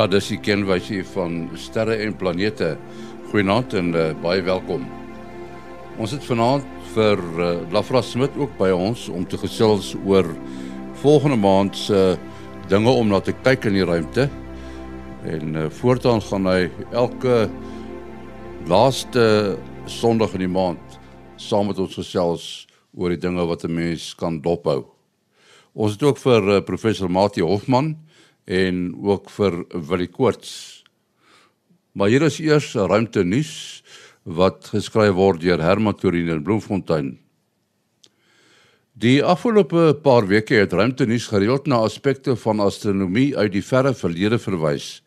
Ja, dis die kenwysie van sterre en planete. Goeienaand en uh, baie welkom. Ons het vanaand vir uh, Lafra Smit ook by ons om te gesels oor volgende maand se uh, dinge om na te kyk in die ruimte. En uh, voortaan gaan hy elke laaste Sondag in die maand saam met ons gesels oor die dinge wat 'n mens kan dophou. Ons het ook vir uh, professor Mati Hofman en ook vir Willie Koorts. Maar hier is eers ruimte nuus wat geskryf word deur Herman Turin in Bloemfontein. Die afgelope paar weke het ruimte nuus gereeld na aspekte van astronomie uit die verre verlede verwys,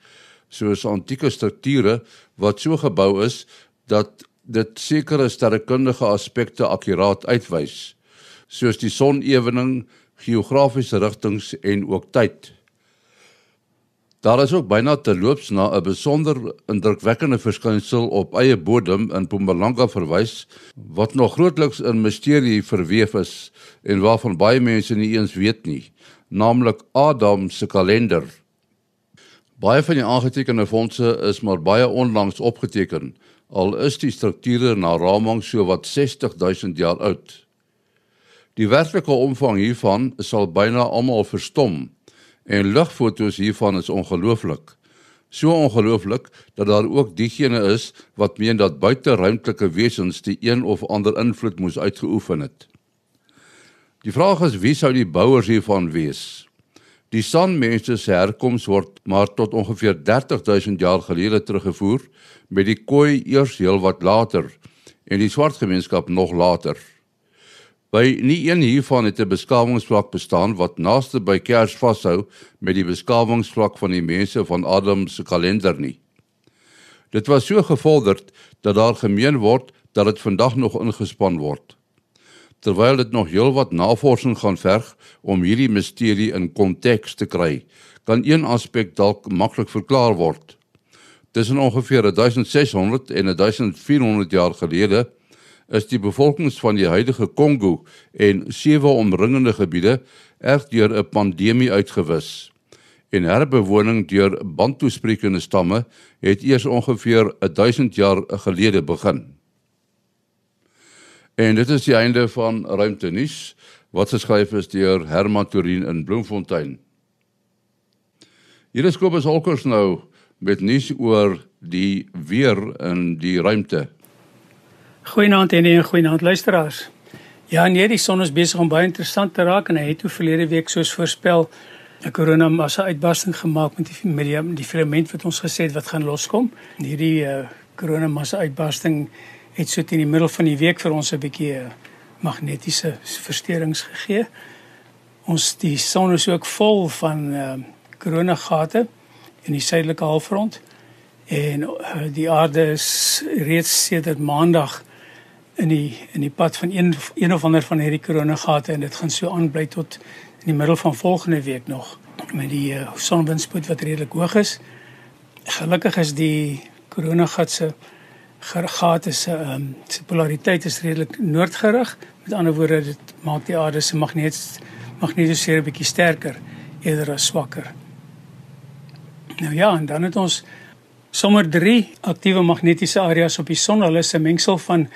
soos antieke strukture wat so gebou is dat dit sekere sterrekundige aspekte akkuraat uitwys, soos die sonewening, geografiese rigtings en ook tyd. Daar is ook byna terloops na 'n besonder indrukwekkende verskynsel op eie bodem in Mpumalanga verwys wat nog grootliks in misterie verweef is en waarvan baie mense nie eens weet nie, naamlik Adam se kalender. Baie van die aangetekende fondse is maar baie onlangs opgeteken, al is die strukture na raming so wat 60000 jaar oud. Die werklike omvang hiervan sal byna almal verstom En lugfoto's hiervan is ongelooflik. So ongelooflik dat daar ook diegene is wat meen dat buiteruimtelike wesens die een of ander invloed moes uitgeoefen het. Die vraag is wie sou die bouers hiervan wees? Die sonmense se herkoms word maar tot ongeveer 30000 jaar gelede teruggevoer met die Khoi eers heel wat later en die swart gemeenskap nog later. By nie een hiervan het 'n beskawingsvlak bestaan wat naaste by Kers vashou met die beskawingsvlak van die mense van Adam se kalender nie. Dit was so gevorderd dat daar gemeen word dat dit vandag nog ingespan word. Terwyl dit nog heelwat navorsing gaan verg om hierdie misterie in konteks te kry, kan een aspek dalk maklik verklaar word. Tussen ongeveer 1600 en 1400 jaar gelede is die bevolkings van die huidige Kongo en sewe omringende gebiede erg deur 'n pandemie uitgewis. En herbewoning deur Bantu-sprekende stamme het eers ongeveer 1000 jaar gelede begin. En dit is die einde van Ruimte nuus wat geskryf is deur Herman Turin in Bloemfontein. Hier is Kobus Holkers nou met nuus oor die weer in die ruimte. Goeienaand en 'n goeienaand luisteraars. Ja, nee, die son is besig om baie interessant te raak en hy het toe verlede week soos voorspel 'n korona massa uitbarsting gemaak met die met die, filament wat ons gesê het wat gaan loskom. En hierdie uh, korona massa uitbarsting het so teen die middel van die week vir ons 'n bietjie uh, magnetiese versteurings gegee. Ons die son is ook vol van uh, korona gate in die suidelike halfrond en uh, die aarde is reeds sedert maandag in die in die pad van een een of ander van hierdie koronagate en dit gaan so aanbly tot in die middel van volgende week nog met die uh, sonwindspoed wat redelik hoog is. Gelukkig is die koronagat se gate se ehm se polariteit is redelik noordgerig. Met ander woorde dit maak die aarde se magneet magnetosfeer 'n bietjie sterker eerder as swakker. Nou ja, en dan het ons sommer 3 aktiewe magnetiese areas op die son. Hulle is 'n mengsel van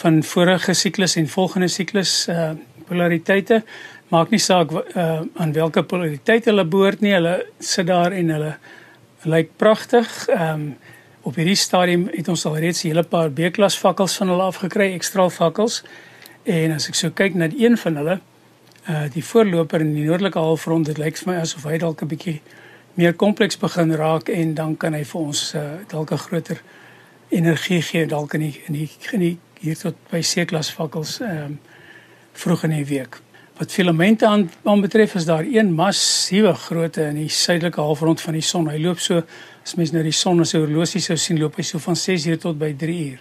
van vorige siklus en volgende siklus uh polariteite. Maak nie saak uh aan watter polariteit hulle behoort nie. Hulle sit daar en hulle lyk pragtig. Um op hierdie stadium het ons al reeds 'n hele paar B-klas vakkels van hulle afgekry ekstra vakkels en as ek so kyk na een van hulle uh die voorloper in die noordelike halfrond dit lyk vir my asof hy dalk 'n bietjie meer kompleks begin raak en dan kan hy vir ons uh dalk 'n groter energie gee dalk in die in die, in die hier tot by C-klas vakkels ehm um, vroeg in die week. Wat filamente aan aan betref is daar een massiewe grootte in die suidelike halfrond van die son. Hy loop so as mens nou die son as 'n horlosie sou sien loop hy so van 6 uur tot by 3 uur.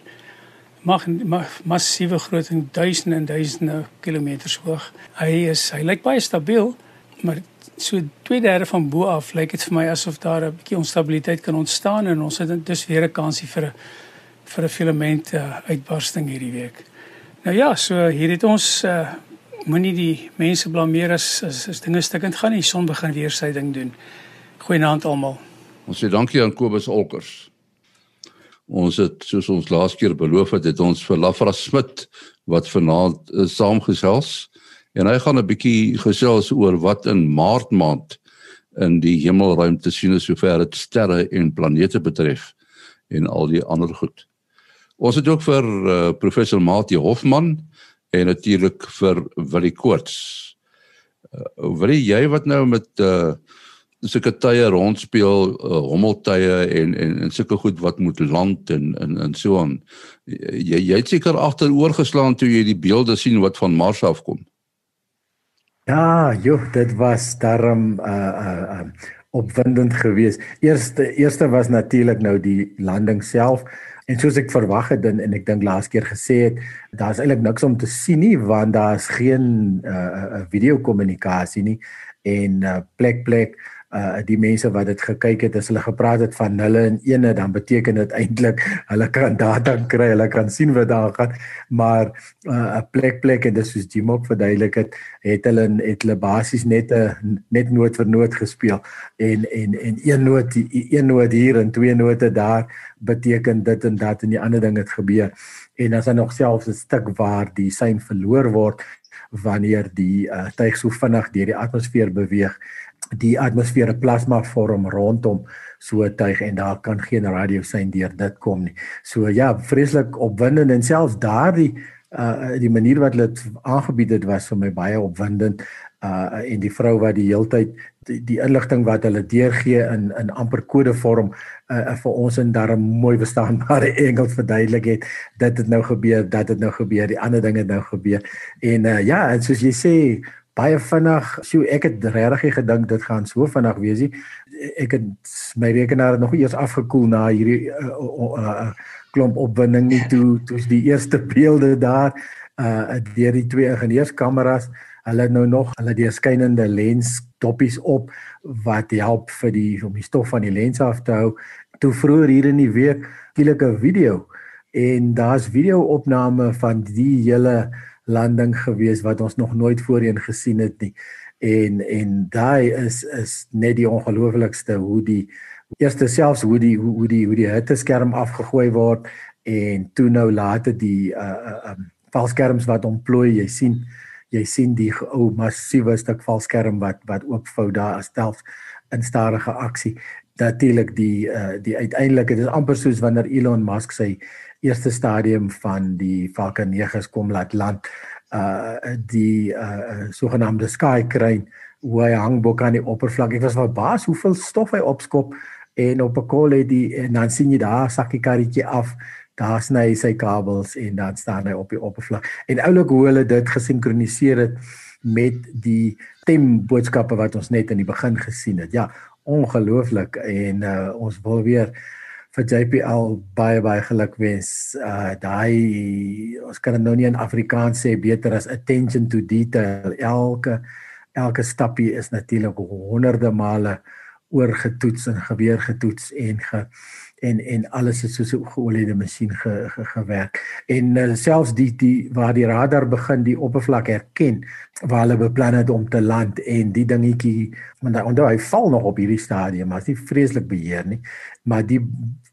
Mag mag massiewe grootte en duisende en duisende kilometers hoog. Hy is hy lyk baie stabiel, maar so 2/3 van bo af lyk dit vir my asof daar 'n bietjie onstabiliteit kan ontstaan en ons het dus weer 'n kansie vir 'n vir 'n filament uh, uitbarsting hierdie week. Nou ja, so hier het ons uh, moenie die mense blameer as, as as dinge stukkend gaan nie. Son begin weer sy ding doen. Goeienaand almal. Ons sê dankie aan Kobus Olkers. Ons het soos ons laas keer beloof het, het ons vir Lafra Smit wat vanaand uh, saamgesels en hy gaan 'n bietjie gesels oor wat in Maart maand in die hemelruimte sien as sover dit sterre en planete betref en al die ander goed. Ons het ook vir uh, professor Mati Hofman en natuurlik vir Willie Koorts. Uh, Willie, jy wat nou met uh, sulke tye rondspeel, uh, hommeltye en en en sulke goed wat moet land en en en so aan. Jy jy het seker agteroor geslaan toe jy die beelde sien wat van Mars afkom. Ja, joh, dit was daarom uh uh, uh opwindend geweest. Eerste eerste was natuurlik nou die landing self. En soos ek verwag het en, en ek dink laas keer gesê het, daar's eintlik niks om te sien nie want daar's geen uh, uh video kommunikasie nie. En uh, plek plek uh die mense wat dit gekyk het as hulle gepraat het van hulle en ene dan beteken dit eintlik hulle kan data kry, hulle kan sien wat daar gaan, maar 'n uh, plek plek en dis soos Jim ook verduidelik het, het hulle het hulle basies net 'n net noot vir noot gespeel. En en en een noot een noot hier en twee note daar beteken dit en dat en die ander ding het gebeur. En as hy nog selfs 'n stuk waar die sein verloor word wanneer die uh, tuig so vinnig deur die atmosfeer beweeg die atmosfeer 'n plasma vorm rondom so 'n tuig en daar kan geen radio sein deur dit kom nie. So ja, vreeslik opwindend en selfs daardie uh die manier wat hulle aangebied het was vir my baie opwindend uh en die vrou wat die heeltyd die, die inligting wat hulle deurgee in in amper kode vorm uh, vir ons in darm mooi verstaanbare Engels verduidelik het dit het nou gebeur dat dit nou gebeur die ander dinge nou gebeur en uh ja en soos jy sê baie vinnig. So ek het regtig gedink dit gaan so vinnig wees. Ek het my rekenaar nog eers afgekoel na hierdie uh, uh, uh, klomp opwinding nie toe toe die eerste beelde daar uh deur die twee ingenieurskameras. Hulle nou nog hulle die skynende lens doppies op wat help vir die om die stof van die lens af te hou. Toe vroeër hier in die week skielik 'n video en daar's video-opname van die hele landing gewees wat ons nog nooit voorheen gesien het nie. En en daai is is net die ongelooflikste hoe die eerste selfs hoe die hoe die hoe die hitteskerm afgegooi word en toe nou later die uh um, valskerms wat ontplooi jy sien jy sien die ou massiewe stuk valskerm wat wat oopvou daar as selfs in stadige aksie natuurlik die uh die uiteindelike dit is amper soos wanneer Elon Musk sy eerste stadium van die Falcon 9 kom laat land uh die uh sogenaamde sky crane hoe hy hang bo kan die oppervlak. Ek was verbaas hoeveel stof hy opskop en op 'n kol het die en dan sien jy daar sakkie karretjie af daar sny hy sy kabels en dan staan hy op die oppervlak. En oulik hoe hulle dit gesinkroniseer het met die stem boodskappe wat ons net in die begin gesien het. Ja ongelooflik en uh, ons wil weer vir JPL baie baie geluk wens. Uh daai ons kan dit nou nie in Afrikaans sê beter as attention to detail. Elke elke stappie is natuurlik honderde male oorgetoets en geweer getoets en ge en en alles is soos 'n geoliede masjien ge, ge, gewerk. En uh, selfs die die waar die radar begin die oppervlak herken waar hulle beplan het om te land en die dingetjie want hy onthou hy val nog op hierdie stadium, maar is nie vreeslik beheer nie, maar die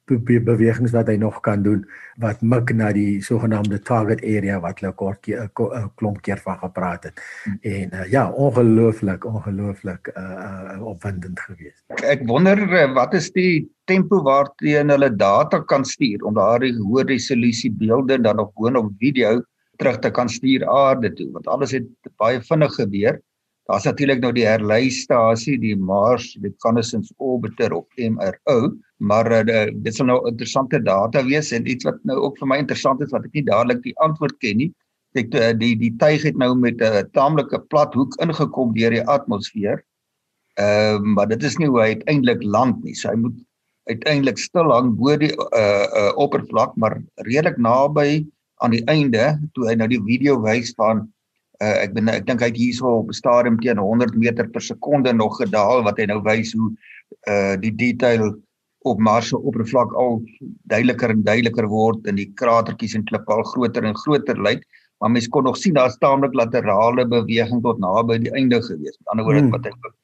be bewegings wat hy nog kan doen wat mik na die sogenaamde target area wat hulle kort 'n klomp keer van gepraat het. Hmm. En uh, ja, ongelooflik, ongelooflik uh opwindend geweest. Ek wonder wat is die tempo waarteen hulle data kan stuur om daardie hoë resolusie beelde dan op boonop video terug te kan stuur aarde toe want alles het baie vinnig gebeur. Daar's natuurlik nou die herleistasie, die Mars Reconnaissance Orbiter of MRO, maar uh, dit sal nou interessante data wees en iets wat nou ook vir my interessant is wat ek nie dadelik die antwoord ken nie. Ek uh, die die tuig het nou met 'n uh, taamlike plat hoek ingekom deur die atmosfeer. Ehm uh, maar dit is nie hoe hy uiteindelik land nie. So hy moet uiteindelik stil hang bo die uh uh oppervlak maar redelik naby aan die einde toe hy nou die video wys van uh ek ben ek dink hy het hierso op 'n stadium teen 100 meter per sekonde nog gedaal wat hy nou wys hoe uh die detail op Mars se oppervlak al duideliker en duideliker word en die kratertjies en klippe al groter en groter lyk, maar mens kon nog sien daar's taamlik laterale beweging tot naby die einde gewees. Met ander woorde hmm. wat hy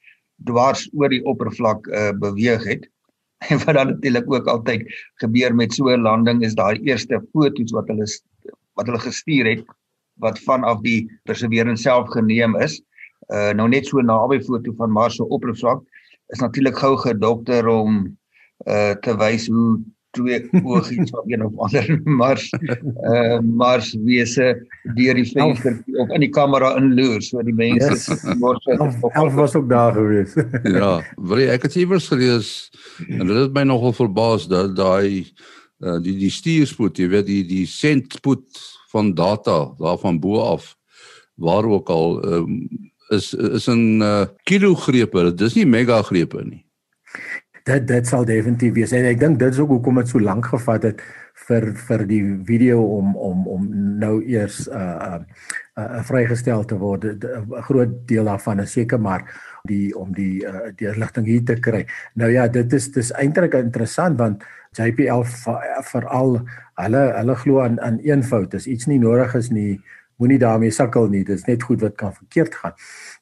dwars oor die oppervlak uh, beweeg het. En wat dan natuurlik ook altyd gebeur met so 'n landing is daai eerste foto's wat hulle wat hulle gestuur het wat vanaf die Perseverance self geneem is. Uh nou net so naby foto van Mars se oppervlak is natuurlik gou gedokter om uh te wys hoe twee oogies van een of ander Mars uh Mars wese deur die venster of in die kamera inloer so die mense yes. word elf was ook daar gewees. ja, wil jy ek het iewers gelees en dit het my nogal verbaas dat daai uh, die die stuurspoed, jy weet die die sentspoed van data daarvan bo af waar ook al um, is is 'n uh, kilogrepe, dit is nie megagrepe nie. Dit dit sal definitief wees. En ek dink dit is ook hoekom dit so lank gevat het vir vir die video om om om nou eers uh uh, uh vrygestel te word. 'n groot deel daarvan is seker maar die om die uh, die ligting hier te kry. Nou ja, dit is dis eintlik interessant want JPL veral hulle hulle glo aan aan eenvoud. Dis iets nie nodig is nie. Moenie daarmee sukkel nie. Dis net goed wat kan verkeerd gaan.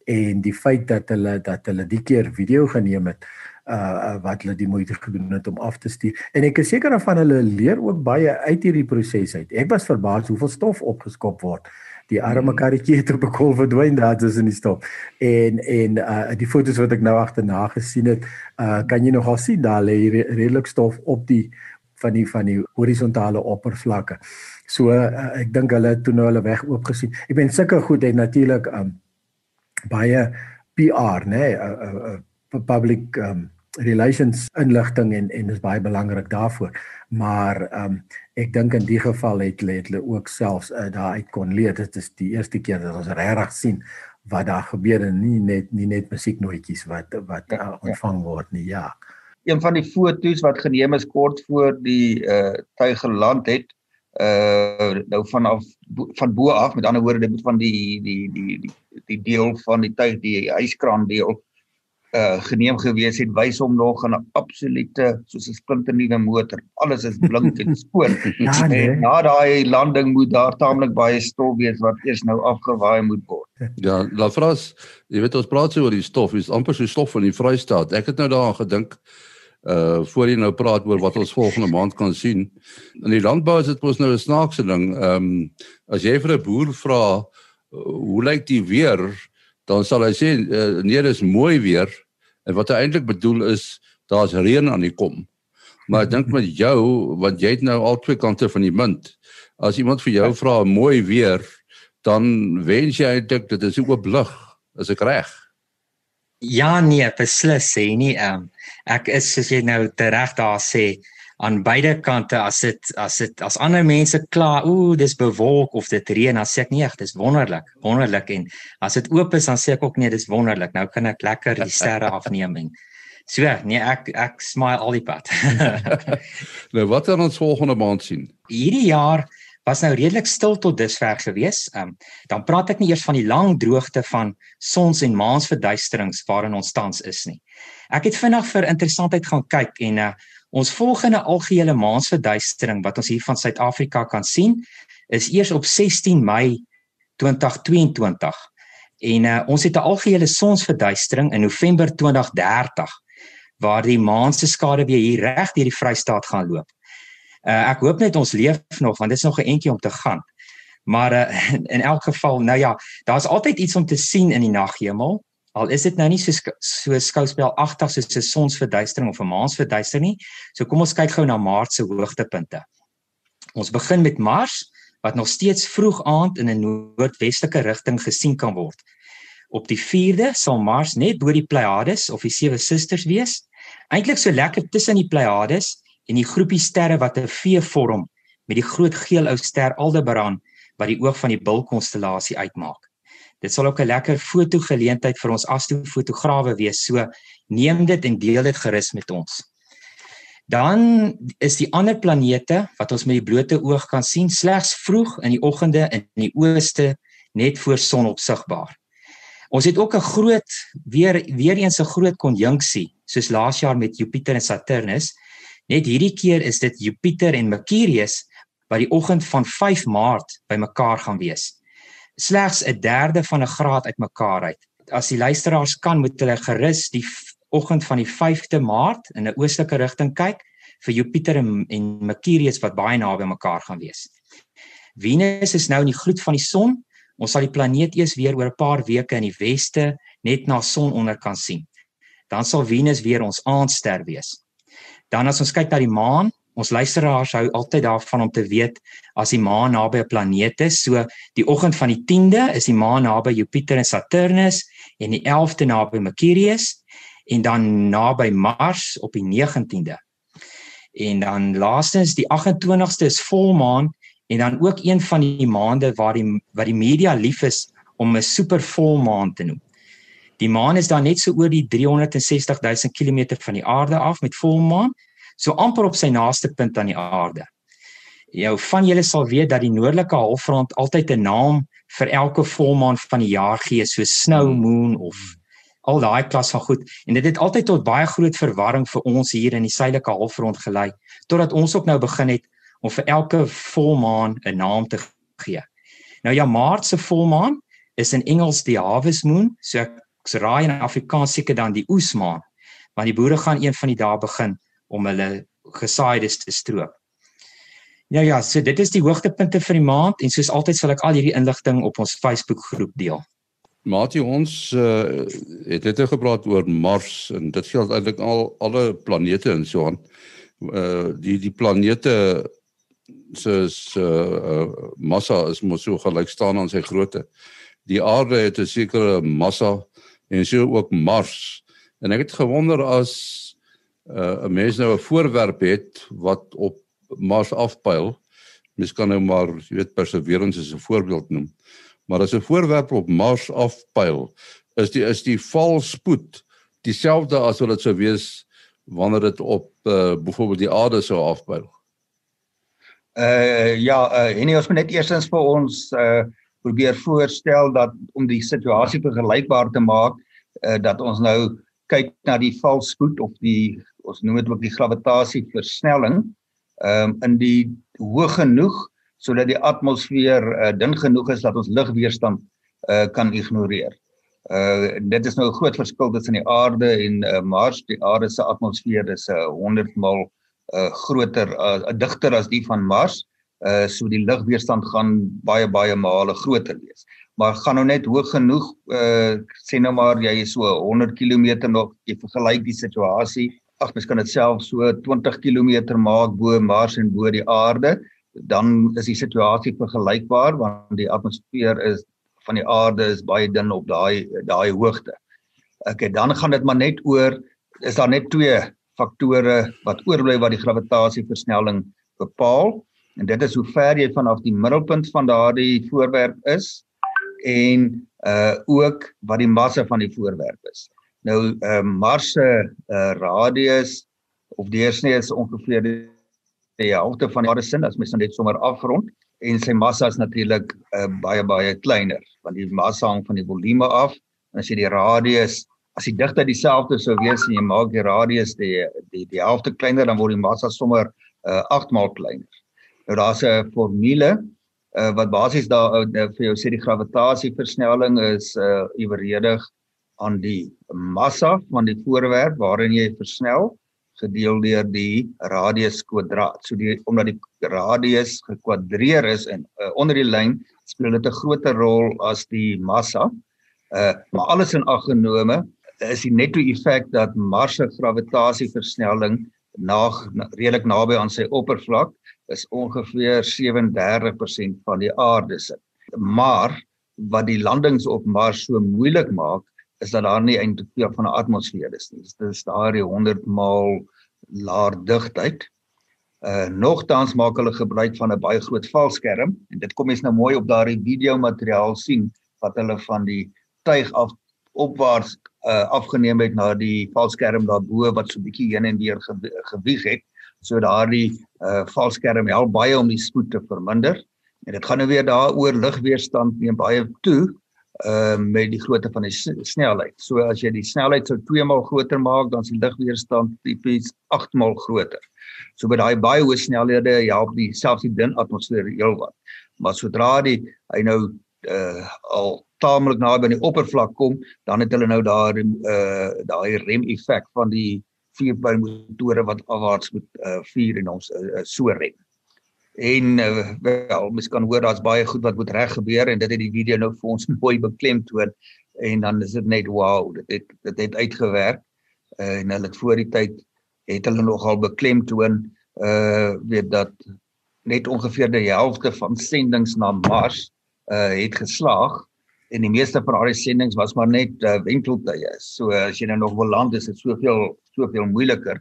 En die feit dat hulle dat hulle die keer video geneem het, uh wat hulle die moeite gedoen het om af te stuur. En ek is seker daarvan hulle leer ook baie uit hierdie proses uit. Ek was verbaas hoeveel stof opgeskop word. Die arme hmm. karretjie het op 'n kol verdwyn daar tussen die stof. En en uh die fotos wat ek nou agterna gesien het, uh kan jy nogal sien daar lê redelik stof op die van die van die horisontale oppervlakke. So uh, ek dink hulle het toe nou hulle weg oop gesien. Ek ben sulke goed het natuurlik um baie PR, né? Nee, uh, uh, uh public um relations inligting en en is baie belangrik daarvoor. Maar um ek dink in die geval het hulle ook selfs uh, daar uit kon leer. Dit is die eerste keer dat ons regtig sien wat daar gebeur en nie net nie net musieknootjies wat wat uh, ontvang word nie. Ja. Een van die foto's wat geneem is kort voor die uh tuig geland het uh nou vanaf van bo af met ander woorde dit moet van die die die die die deel van die tuig die yskraan deel uh geneem gewees het wys hom nog 'n absolute soos 'n splinte nuwe motor. Alles is blink en skoon. ja, nee. En na daai landing moet daar taamlik baie stof wees wat eers nou afgewaai moet word. Ja, la fras, jy weet ons praat so oor die stof, is amper so stof van die Vrystaat. Ek het nou daaraan gedink uh voor jy nou praat oor wat ons volgende maand kan sien. In die landbou is dit mos nou 'n snaakse ding. Ehm um, as jy vir 'n boer vra uh, hoe lyk die weer dan sal hy sê uh, nee, dis mooi weer. En wat hy eintlik bedoel is daar's reën aan die kom. Maar ek dink met jou want jy het nou al twee kante van die munt. As iemand vir jou vra mooi weer, dan wens jy eintlik dit is ook lig. Is ek reg? Ja nee, beslis sê nie. Um, ek is soos jy nou reg daar sê aan beide kante as dit as dit as ander mense kla, ooh, dis bewolk of dit reën, dan sê ek nee, dis wonderlik, wonderlik en as dit oop is dan sê ek ook nee, dis wonderlik. Nou kan ek lekker die sterre afneem en so, nee, ek ek smile al die pad. nou wat gaan ons volgende maand sien? Hierdie jaar was nou redelik stil tot dusver gewees. Ehm um, dan praat ek nie eers van die lang droogte van sons en maansverduisterings waarin ons tans is nie. Ek het vinnig vir interessantheid gaan kyk en uh Ons volgende algehele maansverduistering wat ons hier van Suid-Afrika kan sien, is eers op 16 Mei 2022. En uh, ons het 'n algehele sonsverduistering in November 2030 waar die maan se skade weer hier reg deur die Vrystaat gaan loop. Uh, ek hoop net ons leef nog want dit is nog 'n entjie om te gaan. Maar uh, in elk geval, nou ja, daar's altyd iets om te sien in die naghemel. Al is dit nou nie so so skouspelagtig soos 'n sonsverduistering of 'n maansverduistering nie. So kom ons kyk gou na Maart se hoogtepunte. Ons begin met Mars wat nog steeds vroeg aand in 'n noordwestelike rigting gesien kan word. Op die 4de sal Mars net bo die Pleiades of die sewe susters wees. Eintlik so lekker tussen die Pleiades en die groepie sterre wat 'n V vorm met die groot geel ou ster Aldebaran wat die oog van die bulkonstellasie uitmaak. Dit sal ook 'n lekker fotogeleentheid vir ons astrofotograwe wees. So neem dit en deel dit gerus met ons. Dan is die ander planete wat ons met die blote oog kan sien slegs vroeg in die oggende in die ooste net voor sonopsigbaar. Ons het ook 'n groot weer weer eens 'n groot konjunksie soos laas jaar met Jupiter en Saturnus. Net hierdie keer is dit Jupiter en Mercurius wat die oggend van 5 Maart bymekaar gaan wees slegs 'n derde van 'n graad uitmekaar uit. As die luisteraars kan moet hulle gerus die oggend van die 5de Maart in 'n oostelike rigting kyk vir Jupiter en, en Mercurius wat baie naby mekaar gaan wees. Venus is nou in die gloed van die son. Ons sal die planeet eers weer oor 'n paar weke in die weste net na son onder kan sien. Dan sal Venus weer ons aandster wees. Dan as ons kyk na die maan, ons luisteraars hou altyd daarvan om te weet as die maan naby 'n planeet is. So die oggend van die 10de is die maan naby Jupiter en Saturnus en die 11de naby Mercurius en dan naby Mars op die 19de. En dan laastens die 28ste is volmaan en dan ook een van die maande waar die wat die media lief is om 'n supervolmaan te noem. Die maan is dan net so oor die 360 000 km van die aarde af met volmaan, so amper op sy naaste punt aan die aarde. Jou van julle sal weet dat die noordelike halfrond altyd 'n naam vir elke volmaan van die jaar gee, so snow moon of al daai klas van goed en dit het altyd tot baie groot verwarring vir ons hier in die suidelike halfrond gelei totdat ons ook nou begin het om vir elke volmaan 'n naam te gee. Nou ja, Maart se volmaan is in Engels die harvest moon, so ek raai in Afrikaans seker dan die oesmaan, want die boere gaan een van die dae begin om hulle gesaaiedes te stroop. Nou ja, so dit is die hoogtepunte vir die maand en soos altyd sal ek al hierdie inligting op ons Facebook groep deel. Matie ons uh, het dit gepraat oor Mars en dit geld eintlik al alle planete en so aan. Uh die die planete se se uh, massa is mos so gelyk staan aan sy grootte. Die aarde het 'n sekere massa en so ook Mars. En ek het gewonder as uh, 'n mens nou 'n voorwerp het wat op Mars afpyl. Mens kan nou maar, jy weet, Perseverance as 'n voorbeeld noem. Maar as 'n voorwerp op Mars afpyl, is die is die valspoed dieselfde as wat dit sou wees wanneer dit op uh, byvoorbeeld die aarde sou afpyl. Uh ja, uh en ons moet net eersins vir ons uh probeer voorstel dat om die situasie vergelykbaar te maak, uh dat ons nou kyk na die valspoed of die ons noem dit ook die gravitasieversnelling um in die hoog genoeg sodat die atmosfeer uh, dun genoeg is dat ons lugweerstand uh, kan ignoreer. Uh dit is nou 'n groot verskil tussen die aarde en uh, Mars. Die aarde se atmosfeer is 'n uh, 100 maal uh groter, uh digter as die van Mars. Uh so die lugweerstand gaan baie baie male groter wees. Maar gaan nou net hoog genoeg uh sê nou maar jy is so 100 km nog jy vergelyk die situasie. Ag mens kan dit self so 20 km maak bo Mars en bo die aarde dan is die situasie vergelykbaar want die atmosfeer is van die aarde is baie dun op daai daai hoogte. Okay, dan gaan dit maar net oor is daar net twee faktore wat oorbly wat die gravitasieversnelling bepaal en dit is hoe ver jy vanaf die middelpunt van daardie voorwerp is en uh ook wat die massa van die voorwerp is. Nou uh Mars se uh, radius of deursnee is ongeveer die helfte van die aarde sin as mens net sommer afrond en sy massa is natuurlik uh, baie baie kleiner want die massa hang van die volume af en as jy die radius as die digtheid dieselfde sou wees en jy maak die radius die die die helfte kleiner dan word die massa sommer uh, 8 maal kleiner. Nou daar's 'n formule uh, wat basies daar uh, vir jou sê die gravitasieversnelling is uh, eweredig aan die massa van die voorwerp waarin jy versnel gedeel deur die radius kwadraat. So die omdat die radius gekwadreer is en uh, onder die lyn speel dit 'n groter rol as die massa. Uh maar alles in ag genome is die netto effek dat Mars se gravitasieversnelling na redelik naby aan sy oppervlak is ongeveer 37% van die aarde se. Maar wat die landings op Mars so moeilik maak is dat daar nie eintlik veel van 'n atmosfeer is nie. Dit is daar die 100 maal laer digtheid. Uh nogtans maak hulle gebruik van 'n baie groot valskerm en dit kom mens nou mooi op daardie video materiaal sien wat hulle van die tuig af opwaarts uh afgeneem het na die valskerm daarbo wat so 'n bietjie heen en weer gewieg het. So daardie uh valskerm help baie om die spoed te verminder. En dit gaan nou weer daaroor lugweerstand neem baie toe uh met die grootte van die snelheid. So as jy die snelheid sou 2 maal groter maak, dan is die lugweerstand tipies 8 maal groter. So by daai baie hoë snelhede help die selfs die dun atmosfeer heelwat. Maar sodra die hy nou uh al taamlik naby aan die oppervlak kom, dan het hulle nou daar uh daai rem effek van die vierpylmotore wat afwaarts moet uh vuur en ons uh, so rem. En uh, wel, mens kan hoor daar's baie goed wat moet reg gebeur en dit het die video nou vir ons mooi beklemtoon en dan is dit net wow, dit het dit het uitgewerk uh, en hulle het voor die tyd het hulle nogal beklemtoon uh weet dat net ongeveer die helfte van sendinge na Mars uh het geslaag en die meeste van daardie sendinge was maar net uh, wenteltye. So as jy nou nog wil land is dit soveel soveel moeiliker.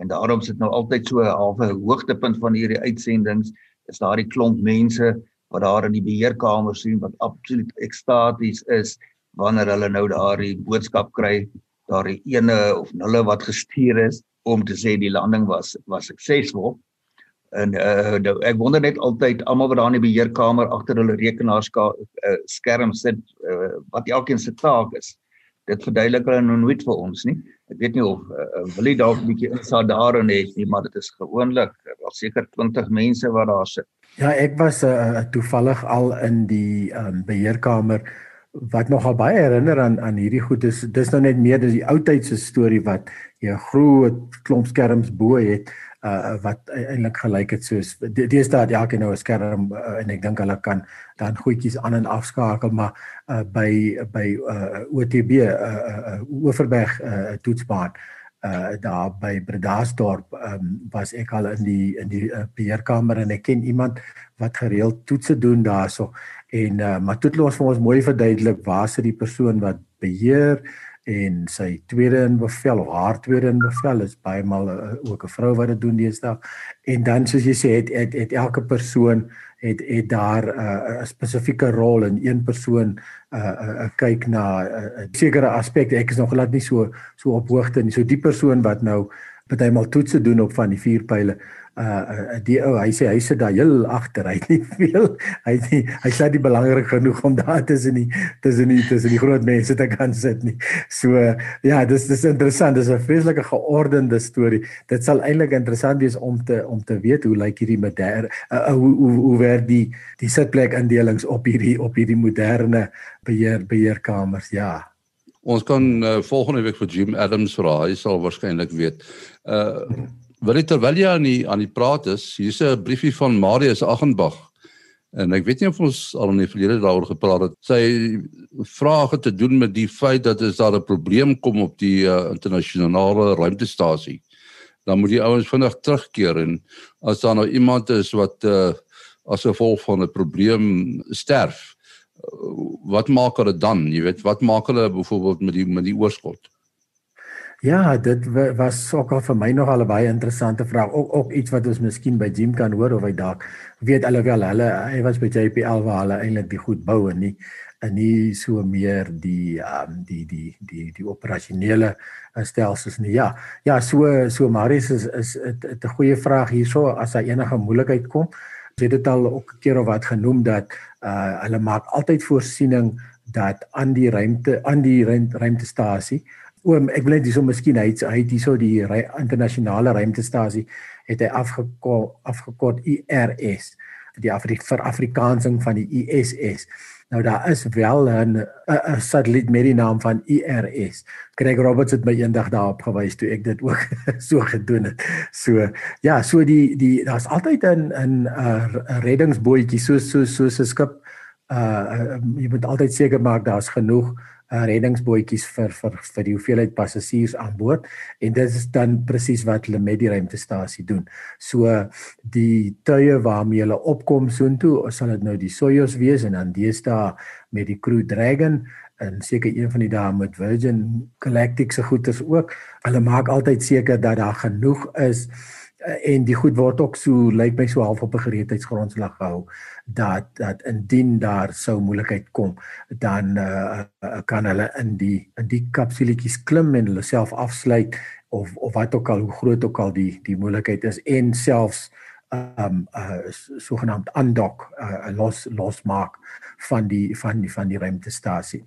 En daarom sit nou altyd so 'n halfe hoogtepunt van hierdie uitsendings is daardie klomp mense wat daar in die beheerkamer sien wat absoluut ekstaties is wanneer hulle nou daardie boodskap kry, daardie ene of nulle wat gestuur is om te sê die landing was was suksesvol. En uh nou, ek wonder net altyd almal wat daar in die beheerkamer agter hulle rekenaars uh, skerm sit uh, wat elkeen se taak is. Dit verduidelik hulle nou nooit vir ons nie. Ek weet nie of uh, wil jy dalk 'n bietjie insaag daarin hê nie, maar dit is gewoonlik wel seker 20 mense wat daar sit. Ja, ek was uh, toevallig al in die um, beheerkamer wat nogal baie herinner aan aan hierdie goed is dis nou net meer dis die ou tyd se storie wat jy 'n groot klomp skerms bo het uh wat eintlik gelyk het soos deesdae het elke nou 'n skerm uh, en ek dink hulle kan dan goedjies aan en afskakel maar uh by by uh OTB uh, uh Oeverberg uh toetsbaan uh daar by Bredasdorp um, was ek al in die in die uh, beheerkamer en ek ken iemand wat gereeld toetse doen daarso En uh, maar toe het ons vir ons mooi verduidelik waar sit die persoon wat beheer en sy tweede in bevel of haar tweede in bevel is baie maal uh, ook 'n vrou wat dit doen deesdae. En dan soos jy sê het het, het elke persoon het het daar uh, 'n uh, spesifieke rol en een persoon uh, uh, uh, kyk na 'n uh, sekere aspekte. Ek is nog glad nie so so op hoogte nie. So die persoon wat nou partymal toetse doen op van die vier pile uh die ou hy sê hy sit daar heel agter hy nie veel hy nie, hy sê dit belangrik genoeg om daar tussen die tussen die tussen die groot mense te kan sit nie. So ja dis dis interessant. Dis 'n vreeslike geordende storie dit sal eintlik interessant wees om te om te weet hoe lyk hierdie moderne uh, uh, hoe hoe hoe werk die die sitplek indelings op hierdie op hierdie moderne beheer beheerkamers? Ja. Ons kan uh, volgende week vir Jim Adams vra hy sal waarskynlik weet. Uh Wil jy terwyl jy aan die aan die praat is, hier's 'n briefie van Marius Aghenbach. En ek weet nie of ons al in die verlede daaroor gepraat het. Sy vrae te doen met die feit dat as daar 'n probleem kom op die uh, internasionale ruimtestasie, dan moet die ouens vinnig terugkeer en as daar nou iemand is wat uh, as gevolg van 'n probleem sterf, uh, wat maak hulle dan? Jy weet, wat maak hulle byvoorbeeld met die met die oorskot? Ja, dit was ook al vir my nog al 'n baie interessante vraag. Ook ook iets wat ons miskien by Jim kan hoor of hy dalk weet alhoewel hulle hy was by JPL waar hulle eintlik die goed bou en nie en nie so meer die um die die die die operasionele uh, stelsels nie. Ja. Ja, so so Marius is is 'n goeie vraag hierso as daar enige moeilikheid kom. Ons het dit al ook 'n keer of wat genoem dat uh hulle maak altyd voorsiening dat aan die ruimte aan die ruimtestasie oom ek wil net hierso miskien hy hy het hierso die internasionale ruimtestasie het hy afgekort afgekort IRS die Afrik vir Afrikaansing van die ISS nou daar is wel 'n satelliet met die naam van IRS Greg Roberts het my eendag daarop gewys toe ek dit ook so gedoen het. So ja so die die daar's altyd 'n 'n 'n reddingsbootjie so so so 'n skip uh jy moet altyd seker maak daar's genoeg uh, reddingsbootjies vir vir vir die hoeveelheid passasiers aan boord en dit is dan presies wat hulle met die ruimtestasie doen. So die tuie waarmee hulle opkom soontoe, sal dit nou die Soyuz wees en dan deesdae met die Crew Dragon en seker een van die dae met Virgin Galactic se goeders ook. Hulle maak altyd seker dat daar genoeg is en die goed word ook so lyk my so half op 'n gereedheidsgrondslag gehou dat dat indien daar sou moeilikheid kom dan uh, kan hulle in die in die kapsuletjies klim en hulle self afsluit of of wat ook al hoe groot ook al die die moeilikheid is en selfs um uh sogenaamd undok uh, los losmaak van die van die van die ruimtestasie.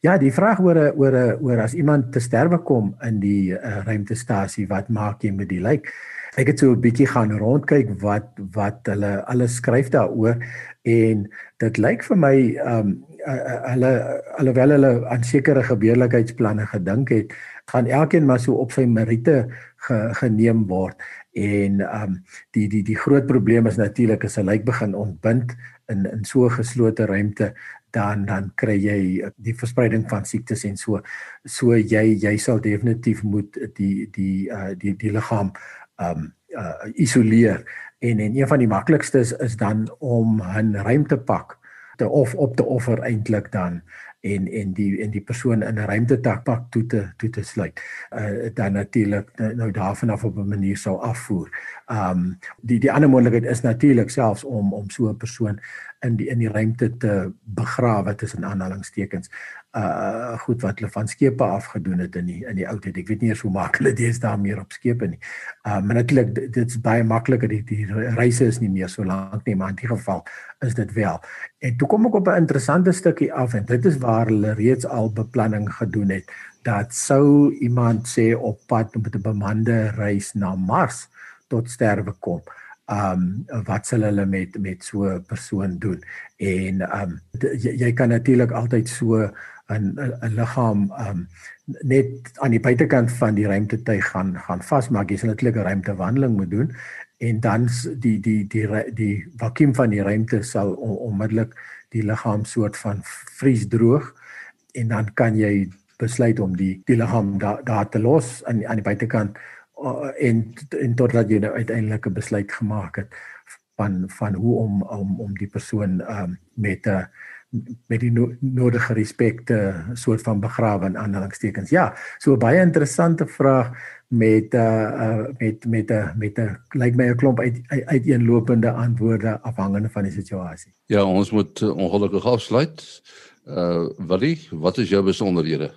Ja, die vraag oor oor oor as iemand te sterwe kom in die uh, ruimtestasie, wat maak jy met die lijk? Ek het so 'n bietjie gaan rondkyk wat wat hulle alles skryf daaroor en dit lyk vir my ehm um, hulle alhoewel hulle aan sekere gebeurlikheidsplanne gedink het, gaan elkeen maar so op sy meriete ge, geneem word. En ehm um, die die die groot probleem is natuurlik as 'n lijk begin ontbind in in so 'n geslote ruimte dan dan kry jy die verspreiding van siektes en so. So jy jy sal definitief moet die die uh, die die liggaam um uh, isoleer en en een van die maklikstes is dan om 'n ruimtepak te of op te offer eintlik dan en en die en die persoon in 'n ruimtetakpak toe te toe te sluit. Uh dan natuurlik nou, nou daarvan af op 'n manier sou afvoer. Um die die ander moontlikheid is natuurlik selfs om om so 'n persoon in die in die ruimte te begrawe tussen aanhalingstekens uh goed wat hulle van skepe af gedoen het in die in die ou tyd. Ek weet nie eers hoe maak hulle daar meer op skepe nie. Uh maar natuurlik dit's baie makliker die, die reise is nie meer so lank nie, maar in die geval is dit wel. En toe kom ek op 'n interessante stukkie af en dit is waar hulle reeds al beplanning gedoen het dat sou iemand sê op pad met 'n bemande reis na Mars tot sterwe kom um wat sal hulle met met so 'n persoon doen en um jy, jy kan natuurlik altyd so 'n 'n liggaam um net aan die buitekant van die ruimtetuig gaan gaan vasmaak jy sal natuurlik 'n ruimtewandeling moet doen en dan die die die die, vakuum van die ruimte sal on, onmiddellik die liggaam soort van vries droog en dan kan jy besluit om die die liggaam daar daar te los aan aan die buitekant uh, en en totdat jy nou uiteindelik 'n besluit gemaak het van van hoe om om om die persoon um, met 'n uh, met die no nodige respek te soort van begrawe in aanhalingstekens. Ja, so 'n baie interessante vraag met uh, uh met met 'n uh, met 'n uh, lyk my 'n klomp uit uiteenlopende antwoorde afhangende van die situasie. Ja, ons moet uh, ongelukkig afsluit. Uh Willie, wat is jou besonderhede?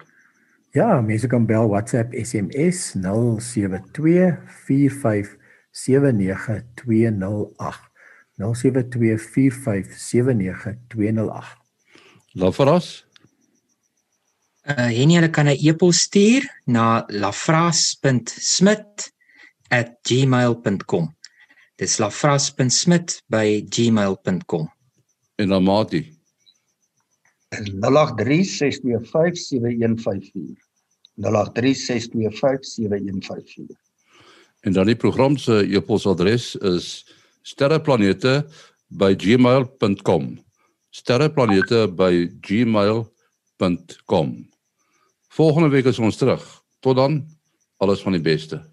Ja, mense kan bel WhatsApp SMS 0724579208. 0724579208. Lafras? Uh Henie, hulle kan 'n e-pos stuur na lafras.smit@gmail.com. Dis lafras.smit@gmail.com. En dan Mati. 0836257154. 0836257154. En dan die program se e-posadres is sterreplanete@gmail.com. sterreplanete@gmail.com. Volgende week is ons terug. Tot dan, alles van die beste.